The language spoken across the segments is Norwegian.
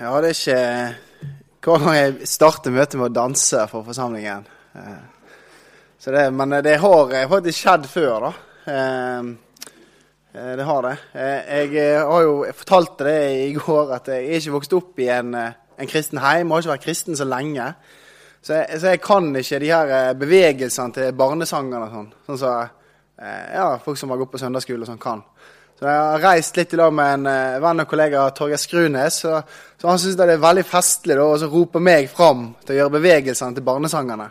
Ja, det er ikke hver gang jeg starter møtet med å danse for forsamlingen. Eh, det, men det har eh, faktisk skjedd før, da. Eh, Det har det. Jeg har jo jeg fortalte det i går, at jeg ikke vokst opp i en, en kristen heim. Jeg har ikke vært kristen så lenge. Så jeg, så jeg kan ikke de her bevegelsene til barnesangene og sånn. Sånn som så, ja, folk som har gått på søndagsskole og sånn, kan. Så jeg har reist litt i lag med en uh, venn og kollega, Torgeir Skrunes. Så, så han syns det er veldig festlig da, å rope meg fram til å gjøre bevegelsene til barnesangene.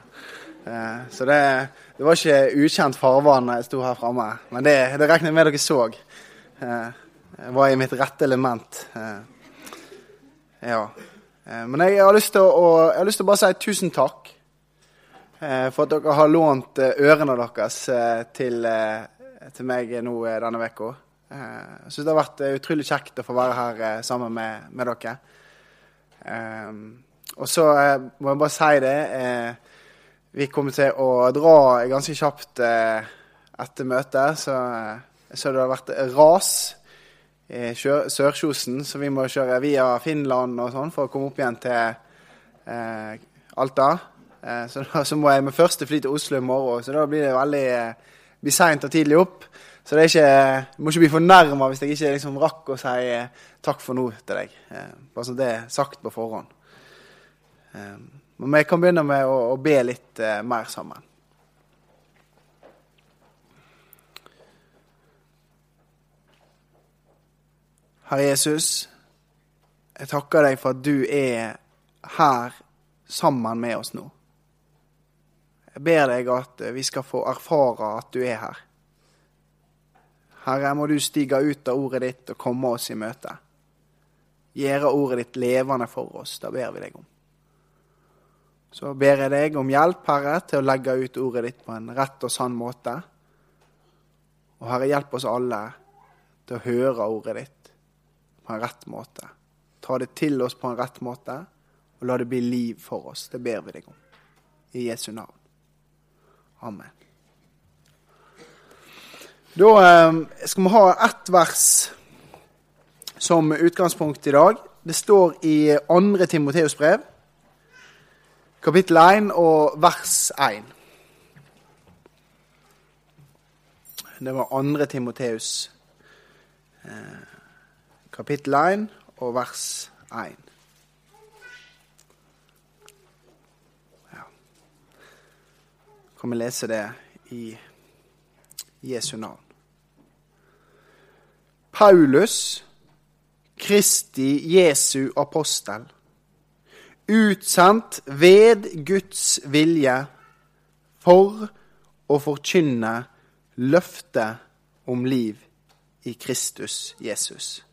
Uh, så det, det var ikke ukjent farvann jeg sto her framme. Men det, det regner jeg med dere så. Uh, var i mitt rette element. Ja. Men jeg har lyst til å, jeg har lyst til å bare si tusen takk for at dere har lånt ørene deres til, til meg nå denne uka. Eh, Jeg syns det har vært eh, utrolig kjekt å få være her eh, sammen med, med dere. Eh, Og så eh, må jeg bare si det. eh, Vi kommer til å dra ganske kjapt eh, etter møtet, så, eh, så det har vært ras i Sørkjosen, så vi må kjøre via Finland og sånn for å komme opp igjen til eh, Alta. Eh, så da så må jeg med første fly til Oslo i morgen, så da blir det veldig eh, blir seint og tidlig opp. Så det er ikke, jeg må ikke bli fornærma hvis jeg ikke liksom rakk å si eh, takk for nå til deg. Eh, bare så det er sagt på forhånd. Eh, men vi kan begynne med å, å be litt mer sammen. Herre Jesus, jeg takker deg for at du er her sammen med oss nå. Jeg ber deg at vi skal få erfare at du er her. Herre, må du stige ut av ordet ditt og komme oss i møte. Gjøre ordet ditt levende for oss. Da ber vi deg om. Så ber jeg deg om hjelp, Herre, til å legge ut ordet ditt på en rett og sann måte. Og Herre, hjelp oss alle til å høre ordet ditt på en rett måte. Ta det til oss på en rett måte, og la det bli liv for oss. Det ber vi deg om. I Jesu navn. Amen. Da eh, skal vi ha ett vers som utgangspunkt i dag. Det står i 2. Timoteus brev, kapittel 1 og vers 1. Det var 2. Timoteus eh, kapittel 1 og vers 1. Ja. Kan vi lese det i Jesu navn. Paulus, Kristi Jesu apostel, utsendt ved Guds vilje for å forkynne løftet om liv i Kristus Jesus.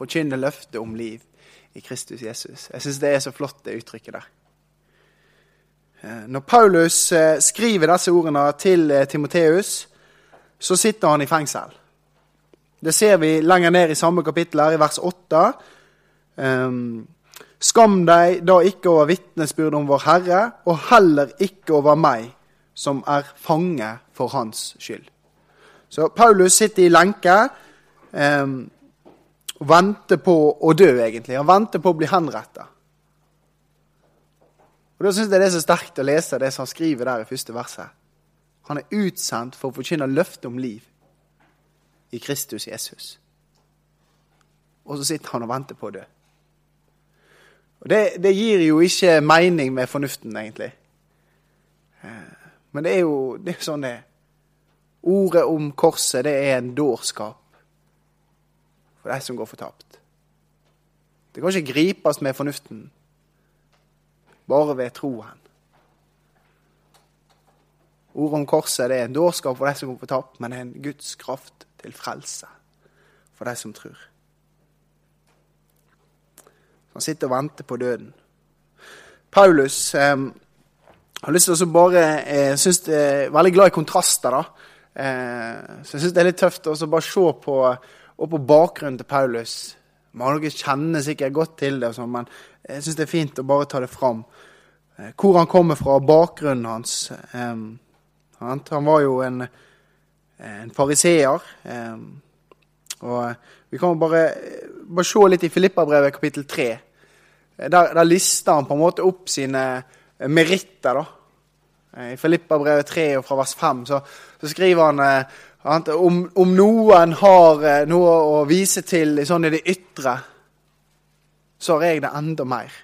Forkynne løftet om liv i Kristus Jesus. Jeg syns det er så flott, det uttrykket der. Eh, Når Paulus eh, skriver disse ordene til eh, Timoteus, så sitter han i fengsel. Det ser vi lenger ned i samme kapittel, her, i vers 8. Um, Skam deg da ikke over vitnesbyrd om vår Herre, og heller ikke over meg, som er fange for Hans skyld. Så Paulus sitter i lenke um, og venter på å dø, egentlig. Han venter på å bli henrettet. Og Da syns jeg det er så sterkt å lese det som han skriver der i første verset. Han er utsendt for å forkynne løftet om liv i Kristus Jesus. Og så sitter han og venter på å dø. Og det, det gir jo ikke mening med fornuften, egentlig. Men det er jo det er sånn det er. Ordet om korset, det er en dårskap for de som går fortapt. Det kan ikke gripes med fornuften, bare ved troen. Ordet om korset det er en dårskap for de som går fortapt, men det er en Guds kraft til frelse for de som tror. Han sitter og venter på døden. Paulus eh, har lyst til å bare eh, synes det er Veldig glad i kontraster. da. Eh, så jeg syns det er litt tøft å bare se på, på bakgrunnen til Paulus. Mange kjenner sikkert godt til det, sånn, men jeg syns det er fint å bare ta det fram. Eh, hvor han kommer fra, bakgrunnen hans. Eh, han, var jo en, en fariseer. Eh, og vi kan bare bare se litt i Filippabrevet kapittel 3. Der, der lister han på en måte opp sine meritter. da. I Filippabrevet 3 og fra vers 5 så, så skriver han at om, om, noen har noe å vise til sånn i det ytre, så har jeg det enda mer.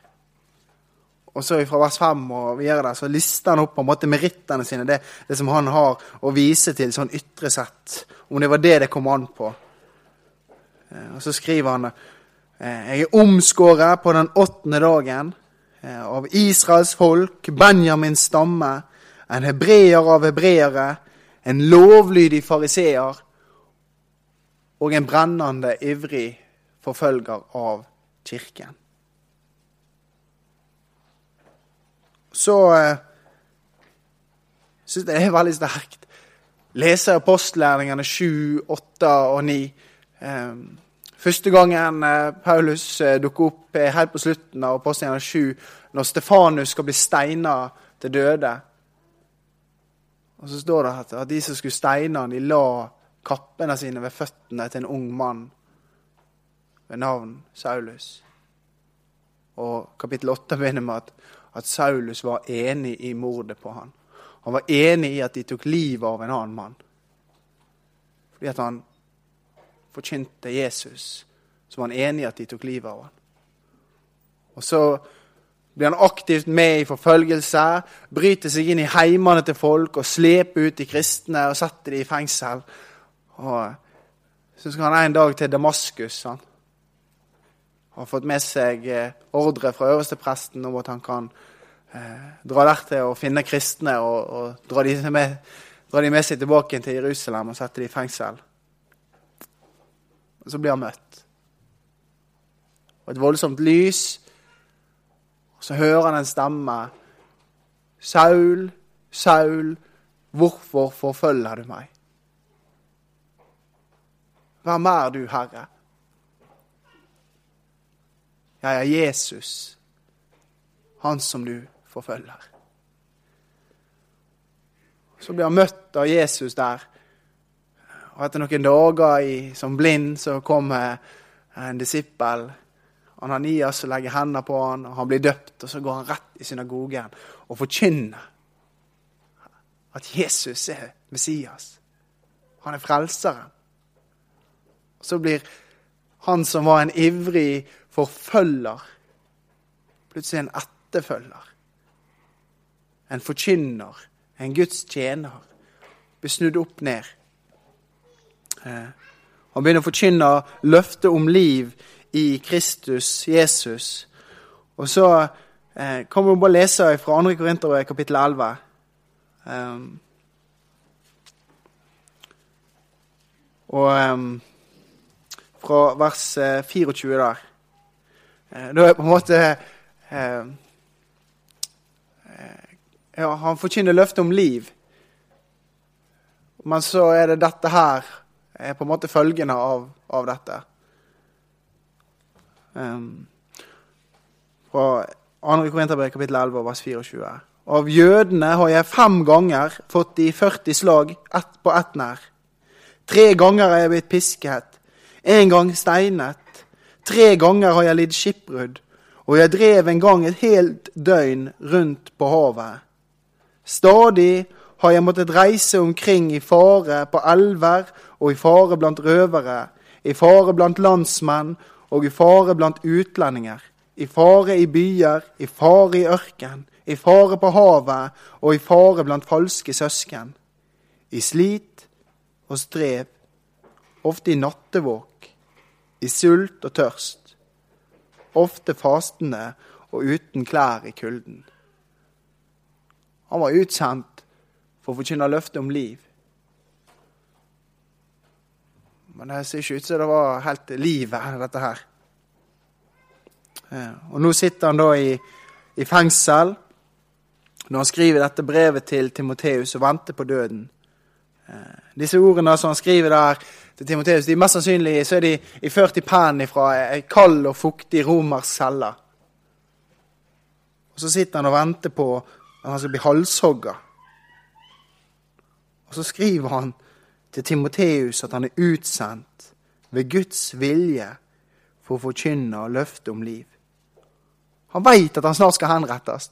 Og så fra vers 5 og videre der, så lister han opp på en måte merittene sine, det, det, som han har å vise til sånn ytre sett. Om det var det det kom an på. Eh, og så skriver han eh, Jeg er omskåret på den åttende dagen eh, av Israels folk, Benjamins stamme, en hebreer av hebreere, en lovlydig fariseer og en brennende ivrig forfølger av kirken. Så uh, syns jeg det er veldig sterkt. Leser apostlærlingene 7, 8 og 9. Eh, første gangen uh, Paulus uh, dukker opp er helt på slutten av apostlærlingene 7, når Stefanus skal bli steina til døde. Og så står det at, at de som skulle steine han, de la kappene sine ved føttene til en ung mann ved navn Saulus. Og kapittel 8 begynner med at at Saulus var enig i mordet på han. Han var enig i at de tok livet av en annen mann. Fordi at han forkynte Jesus, så var han enig i at de tok livet av han. Og så blir han aktivt med i forfølgelse, bryter seg inn i heimene til folk og sleper ut de kristne og setter dem i fengsel. Og så skal han en dag til Damaskus. Han har fått med seg eh, ordre fra øverstepresten om at han kan eh, dra der til å finne kristne og, og dra, de med, dra, de med, seg tilbake til Jerusalem og sette de i fengsel. Og så blir han møtt. Og et voldsomt lys. Og så hører han en stemme. Saul, Saul, hvorfor forfølger du meg? Hvem er du, Herre? Jeg er Jesus, han som du forfølger. Så blir han møtt av Jesus der. Og etter noen dager i, som blind så kommer en disippel, Ananias, og legger hendene på han, og han blir døpt. Og så går han rett i synagogen og forkynner at Jesus er Messias. Han er frelseren. Så blir han som var en ivrig forfølger, plutselig en etterfølger. En forkynner, en Guds tjener. Blir snudd opp ned. Eh, han begynner å forkynne løftet om liv i Kristus, Jesus. Og så eh, kan vi bare lese fra 2. Korinterbrev kapittel 11. Um, og um, fra vers 24 eh, der. Eh, da er på en måte eh, eh, ja, Han forkynner løftet om liv. Men så er det dette her er på en måte følgende av, av dette. Um, fra 2. Korinterbrev kapittel 11 vers 24. Av jødene har jeg fem ganger fått de 40 slag ett på ett nær. Tre ganger er jeg blitt pisket, en gang steinet, Tre ganger har jeg lidd skipbrudd, og jeg drev en gang et helt døgn rundt på havet. Stadig har jeg måttet reise omkring i fare på elver og i fare blant røvere, i fare blant landsmenn og i fare blant utlendinger, i fare i byer, i fare i ørken, i fare på havet og i fare blant falske søsken, i slit og strev, ofte i nattevåk i sult og tørst, ofte fastende og uten klær i kulden. Han var utsendt for å forkynne løftet om liv. Men det ser ikke ut som det var helt livet, dette her. Og nå sitter han da i, i fengsel når han skriver dette brevet til Timoteus og venter på døden. Disse ordene som han skriver der til Timoteus, de mest sannsynlig så er de ført i pennen fra ei kald og fuktig romersk celle. Og Så sitter han og venter på at han skal bli halshogga. Og så skriver han til Timoteus at han er utsendt ved Guds vilje for å forkynne løfte om liv. Han veit at han snart skal henrettes.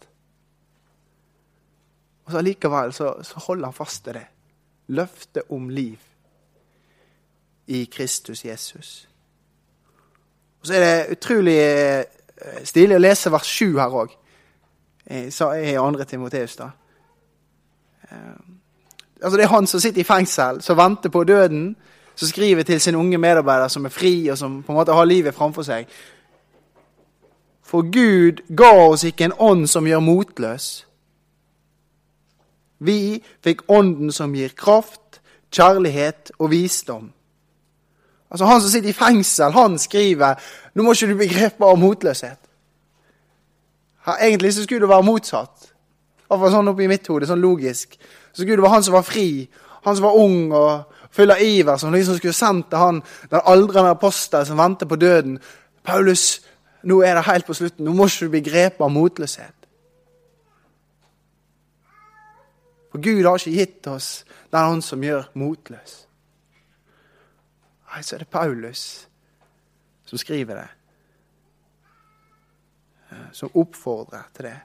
Og så Allikevel så, så holder han fast til det. Løftet om liv i Kristus Jesus. Og Så er det utrolig eh, stilig å lese vers 7 her òg, i 2. Timoteus. da. Eh, altså Det er han som sitter i fengsel, som venter på døden, som skriver til sin unge medarbeider som er fri, og som på en måte har livet framfor seg. For Gud ga oss ikke en ånd som gjør motløs. Vi fikk ånden som gir kraft, kjærlighet og visdom. Altså Han som sitter i fengsel, han skriver nå må ikke du bli av motløshet. Ja, egentlig så skulle det være motsatt. Iallfall sånn oppi mitt hode, sånn logisk. Så skulle det være han som var fri, han som var ung og full av iver, som liksom skulle sendt til han den aldrende apostel som venter på døden. Paulus, nå er det helt på slutten. Nå må ikke du bli av motløshet. For Gud har ikke gitt oss den Han som gjør motløs. Nei, så er det Paulus som skriver det. Eh, som oppfordrer til det.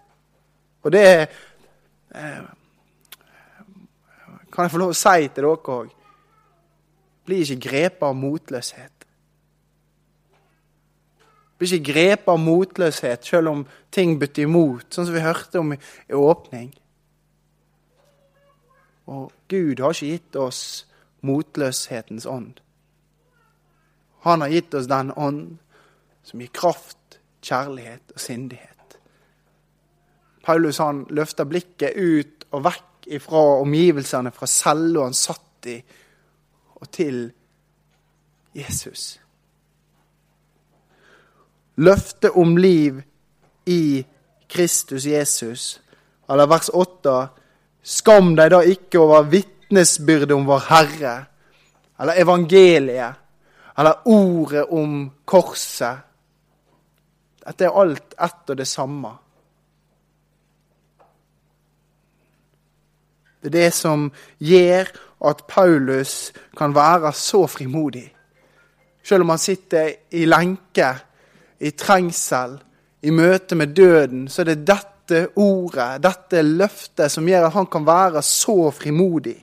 Og det eh, kan jeg få lov å si til dere òg. Bli ikke grepet av motløshet. Bli ikke grepet av motløshet selv om ting bytter imot, sånn som vi hørte om i åpning. Og Gud har ikke gitt oss motløshetens ånd. Han har gitt oss den ånd som gir kraft, kjærlighet og sindighet. Paulus han løfter blikket ut og vekk ifra omgivelsene, fra cella han satt i, og til Jesus. Løftet om liv i Kristus Jesus, eller vers 8 Skam deg da ikke over vitnesbyrdet om vår Herre, eller evangeliet, eller ordet om korset. Dette er alt ett og det samme. Det er det som gjør at Paulus kan være så frimodig. Selv om han sitter i lenke, i trengsel, i møte med døden, så er det dette ordet, dette løftet, som gjør at han kan være så frimodig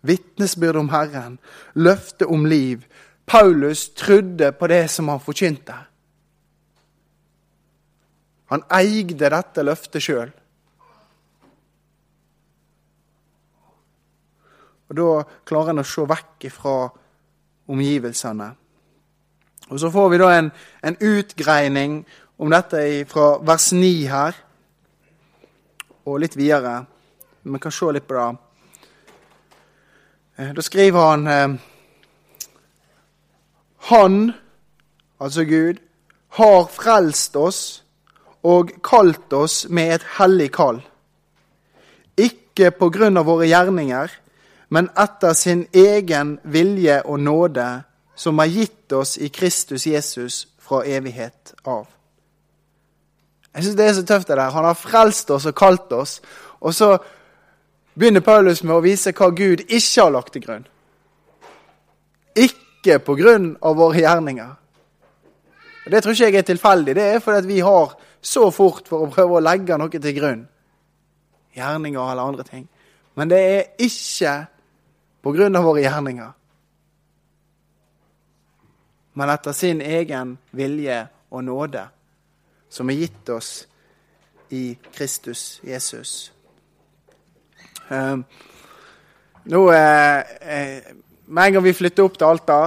vitnesbyrd om Herren, løfte om liv. Paulus trodde på det som han forkynte. Han eide dette løftet sjøl. Og Da klarer han å se vekk fra omgivelsene. Og Så får vi da en, en utgreining om dette fra vers 9 her, og litt videre. Vi kan se litt på det. Eh, da skriver han eh, Han, altså Gud, har frelst oss og kalt oss med et hellig kall. Ikke på grunn av våre gjerninger, men etter sin egen vilje og nåde, som er gitt oss i Kristus Jesus fra evighet av. Jeg syns det er så tøft, det der. Han har frelst oss og kalt oss. Og så begynner Paulus med å vise hva Gud ikke har lagt til grunn. Ikke på grunn av våre gjerninger. Og Det tror ikke jeg er tilfeldig. Det er fordi vi har så fort for å prøve å legge noe til grunn. Gjerninger eller andre ting. Men det er ikke på grunn av våre gjerninger. Men etter sin egen vilje og nåde, som er gitt oss i Kristus Jesus. Ehm, nå, eh, eh, Med en gang vi flyttet opp til Alta,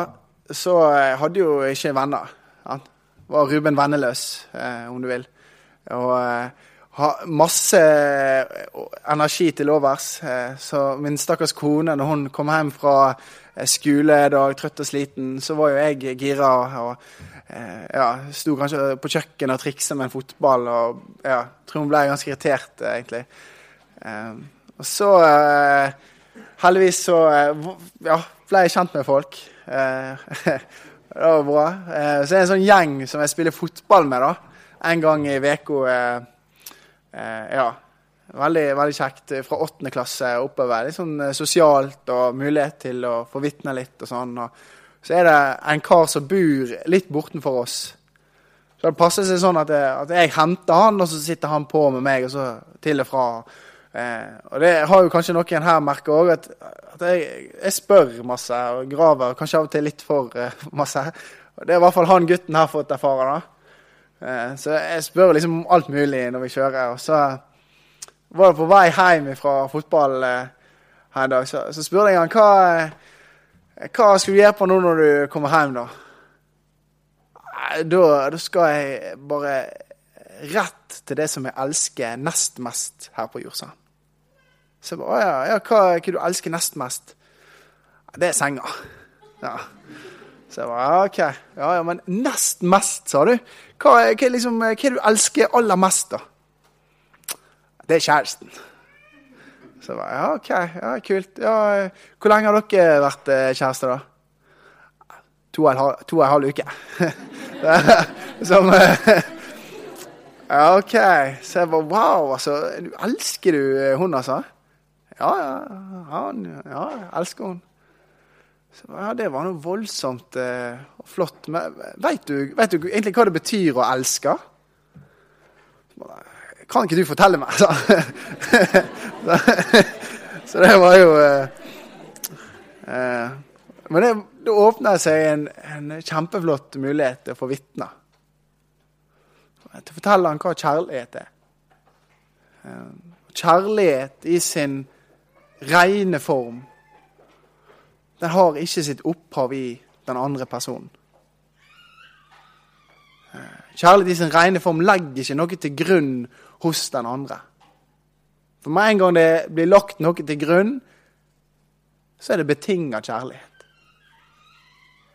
så eh, hadde jo ikke venner. Han var Ruben venneløs, om du vil. Og har masse energi til overs. Så min stakkars kone, når hun kom hjem fra skoledag, trøtt og sliten, så var jo jeg gira. og ja, Sto kanskje på kjøkkenet og triksa med en fotball. og ja, Tror hun ble ganske irritert, egentlig. Ehm, og så eh, Heldigvis så eh, ja, ble jeg kjent med folk. Eh, det var bra. Eh, så er det en sånn gjeng som jeg spiller fotball med da, en gang i uka. Eh, eh, ja. Veldig, veldig kjekt. Fra åttende klasse oppover. Litt sånn sosialt og mulighet til å få vitne litt og sånn. Og så er det en kar som bor litt bortenfor oss. Så det passer seg sånn at jeg, at jeg henter han, og så sitter han på med meg, og så til og fra. Eh, og det har jo kanskje noen her merka òg, at, at jeg, jeg, spør masse og graver kanskje av og til litt for uh, masse. Og det er i hvert fall han gutten her fått erfare. da. Eh, så jeg spør liksom om alt mulig når vi kjører. Og så var på vei hjem fra fotball eh, her en dag, så, så spurte jeg han hva, eh, hva skal du gjøre på nå når du kommer hjem, da? Da, da skal jeg bare rett til det som jeg elsker nest mest her på jorda. Så jeg bare, ja, ja, hva det du elsker nest mest? Det er senga. Ja. Så jeg bare, OK. Ja, ja, men nest mest, sa du? Hva, hva, liksom, hva du elsker aller mest, da? Det er kjæresten. Så jeg bare, ja, OK. Ja, kult. Ja, hvor lenge har dere vært eh, kjærester, da? To og en halv, to og en halv uke. Som eh, Ja, OK. Så jeg bare Wow, altså. Elsker du hun, altså? Ja, ja, han, ja, jeg elsker hun. Så, ja, Det var noe voldsomt eh, flott. Men vet du, vet du, egentlig hva det betyr å elske? Kan ikke du fortelle meg? Så, så det var jo eh, eh, Men det, det åpna seg en, en, kjempeflott mulighet til å få vitne. Til å fortelle han hva kjærlighet er. Eh, kjærlighet i sin rene form, den har ikke sitt opphav i den andre personen. Kjærlighet i sin rene form legger ikke noe til grunn hos den andre. For med en gang det blir lagt noe til grunn, så er det betinga kjærlighet.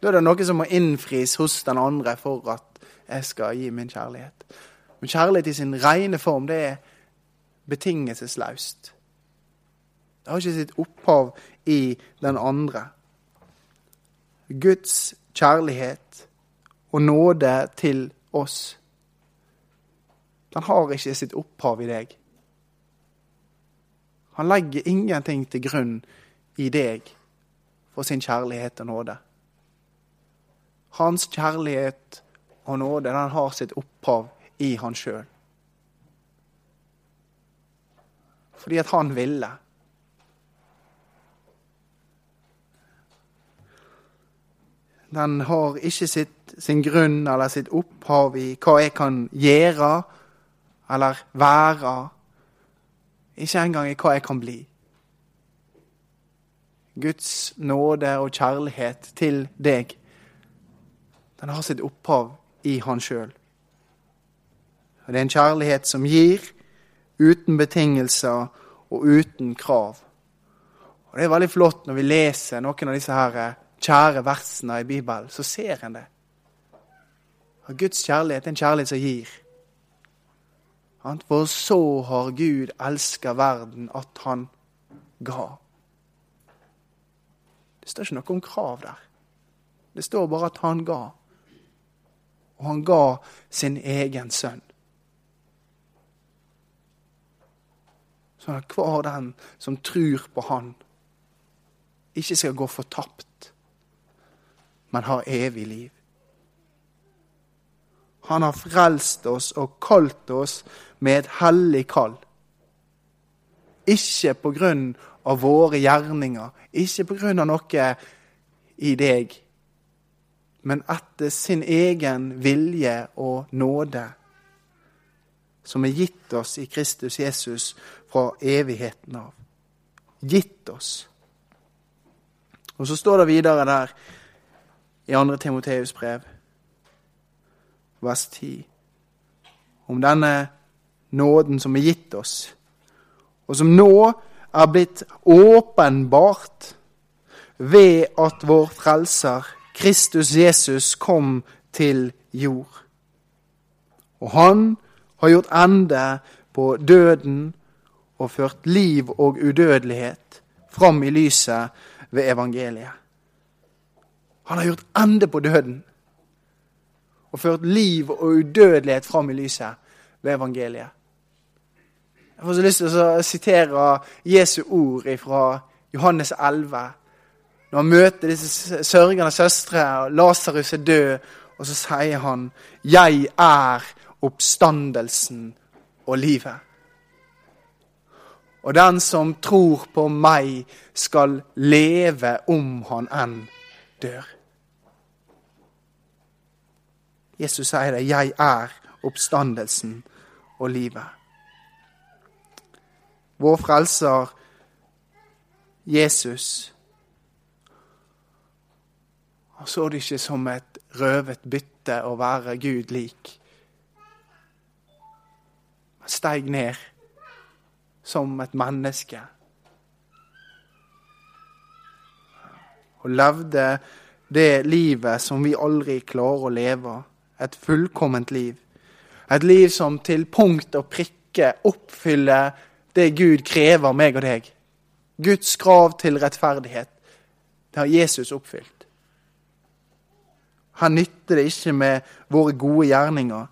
Da er det noe som må innfris hos den andre for at jeg skal gi min kjærlighet. Men kjærlighet i sin rene form, det er betingelseslaust. Det har ikke sitt opphav i den andre. Guds kjærlighet og nåde til oss, den har ikke sitt opphav i deg. Han legger ingenting til grunn i deg for sin kjærlighet og nåde. Hans kjærlighet og nåde den har sitt opphav i han sjøl. Fordi at han ville. Den har ikke sitt, sin grunn eller sitt opphav i hva jeg kan gjøre eller være. Ikke engang i hva jeg kan bli. Guds nåde og kjærlighet til deg, den har sitt opphav i Han sjøl. Det er en kjærlighet som gir, uten betingelser og uten krav. Og Det er veldig flott når vi leser noen av disse her kjære versene i Bibelen, så ser en det. At Guds kjærlighet er en kjærlighet som gir. For så har Gud elska verden at han ga. Det står ikke noe om krav der. Det står bare at han ga. Og han ga sin egen sønn. Sånn at hver den som tror på han, ikke skal gå fortapt, men har evig liv. Han har frelst oss og kalt oss med et hellig kall. Ikke på grunn av våre gjerninger, ikke på grunn av noe i deg, men etter sin egen vilje og nåde, som er gitt oss i Kristus Jesus fra evigheten av. Gitt oss. Og så står det videre der i 2. Timoteus brev, vers 10, om denne nåden som er gitt oss, og som nå er blitt åpenbart ved at vår Frelser, Kristus Jesus, kom til jord. Og han har gjort ende på døden og ført liv og udødelighet fram i lyset ved evangeliet. Han har gjort ende på døden og ført liv og udødelighet fram i lyset ved evangeliet. Jeg får så lyst til å sitere Jesu ord fra Johannes 11, Når han møter disse sørgende søstre, og Lasarus er død, og så sier han 'Jeg er oppstandelsen og livet'. Og den som tror på meg, skal leve om han enn dør. Jesus sier det. 'Jeg er oppstandelsen og livet'. Vår frelser Jesus han så det ikke som et røvet bytte å være Gud lik. Han steig ned som et menneske. Og levde det livet som vi aldri klarer å leve. Et fullkomment liv. Et liv som til punkt og prikke oppfyller det Gud krever meg og deg. Guds krav til rettferdighet. Det har Jesus oppfylt. Han nytter det ikke med våre gode gjerninger.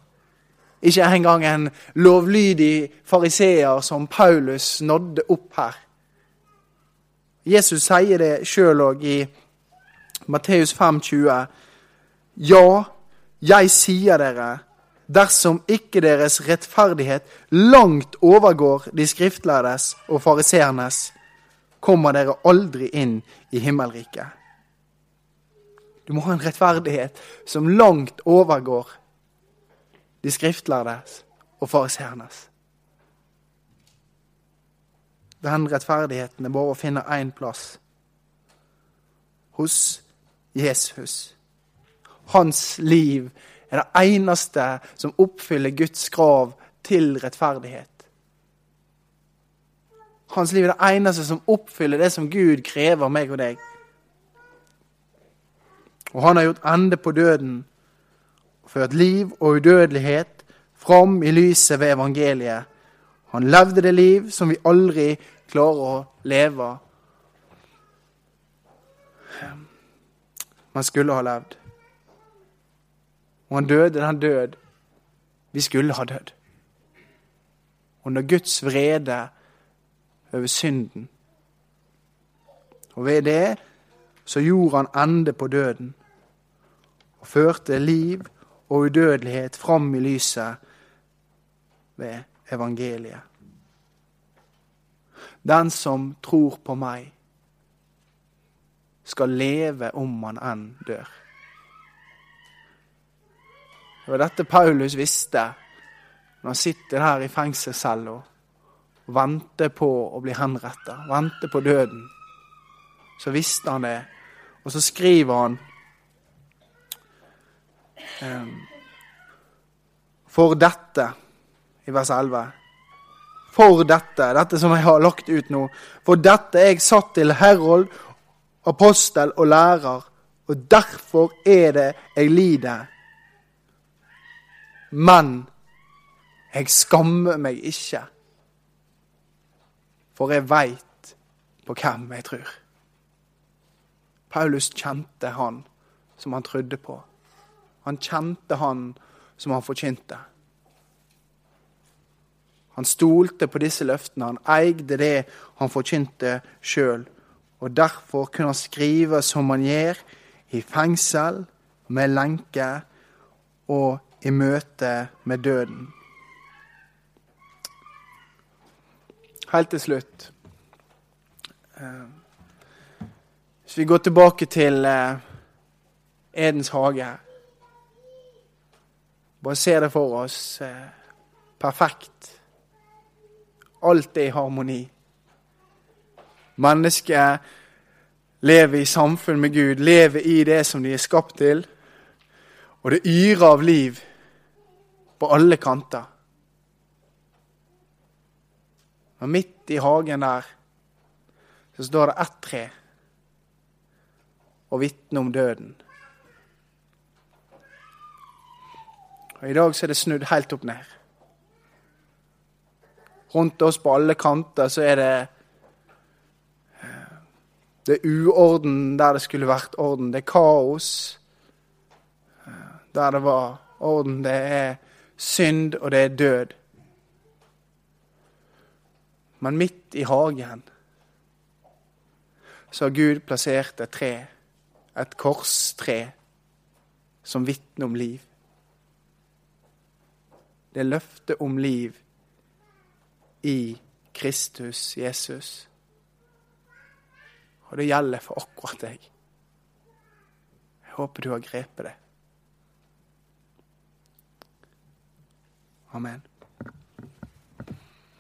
Ikke engang en lovlydig fariseer som Paulus nådde opp her. Jesus sier det sjøl òg i Matteus 5,20. Ja, jeg sier dere, dersom ikke deres rettferdighet langt overgår de skriftlærdes og fariseernes, kommer dere aldri inn i himmelriket. Du må ha en rettferdighet som langt overgår de skriftlærdes og fariseernes. Den rettferdigheten er bare å finne én plass. Hos Jesus. Hans liv er det eneste som oppfyller Guds krav til rettferdighet. Hans liv er det eneste som oppfyller det som Gud krever meg og deg. Og han har gjort ende på døden ført liv og udødelighet fram i lyset ved evangeliet. Han levde det liv som vi aldri klarer å leve. Man skulle ha levd. Og han døde den død vi skulle ha dødd. Under Guds vrede over synden. Og ved det så gjorde han ende på døden og førte liv og udødelighet fram i lyset ved evangeliet. Den som tror på meg, skal leve om han enn dør. Det var dette Paulus visste når han sitter her i fengselscella og venter på å bli henretta, venter på døden. Så visste han det. Og så skriver han um, For dette, i vers 11 For dette, dette som jeg har lagt ut nå, for dette er jeg satt til herold, apostel og lærer, og derfor er det jeg lider men jeg skammer meg ikke, for jeg veit på hvem jeg tror. Paulus kjente han som han trodde på. Han kjente han som han forkynte. Han stolte på disse løftene. Han eide det han forkynte sjøl. Og derfor kunne han skrive som han gjør, i fengsel, med lenke og i møte med døden. Helt til slutt eh, Hvis vi går tilbake til eh, Edens hage Bare se det for oss eh, perfekt. Alt er i harmoni. Mennesket lever i samfunn med Gud, lever i det som de er skapt til. Og det yrer av liv på alle kanter. Og midt i hagen der så står det ett tre og vitner om døden. Og I dag så er det snudd helt opp ned. Rundt oss på alle kanter så er det eh, Det er uorden der det skulle vært orden. Det er kaos eh, der det var orden. Det er synd, og det er død. Men midt i hagen så har Gud plassert et tre, et korstre, som vitner om liv. Det er løftet om liv i Kristus Jesus. Og det gjelder for akkurat deg. Jeg håper du har grepet det. Amen.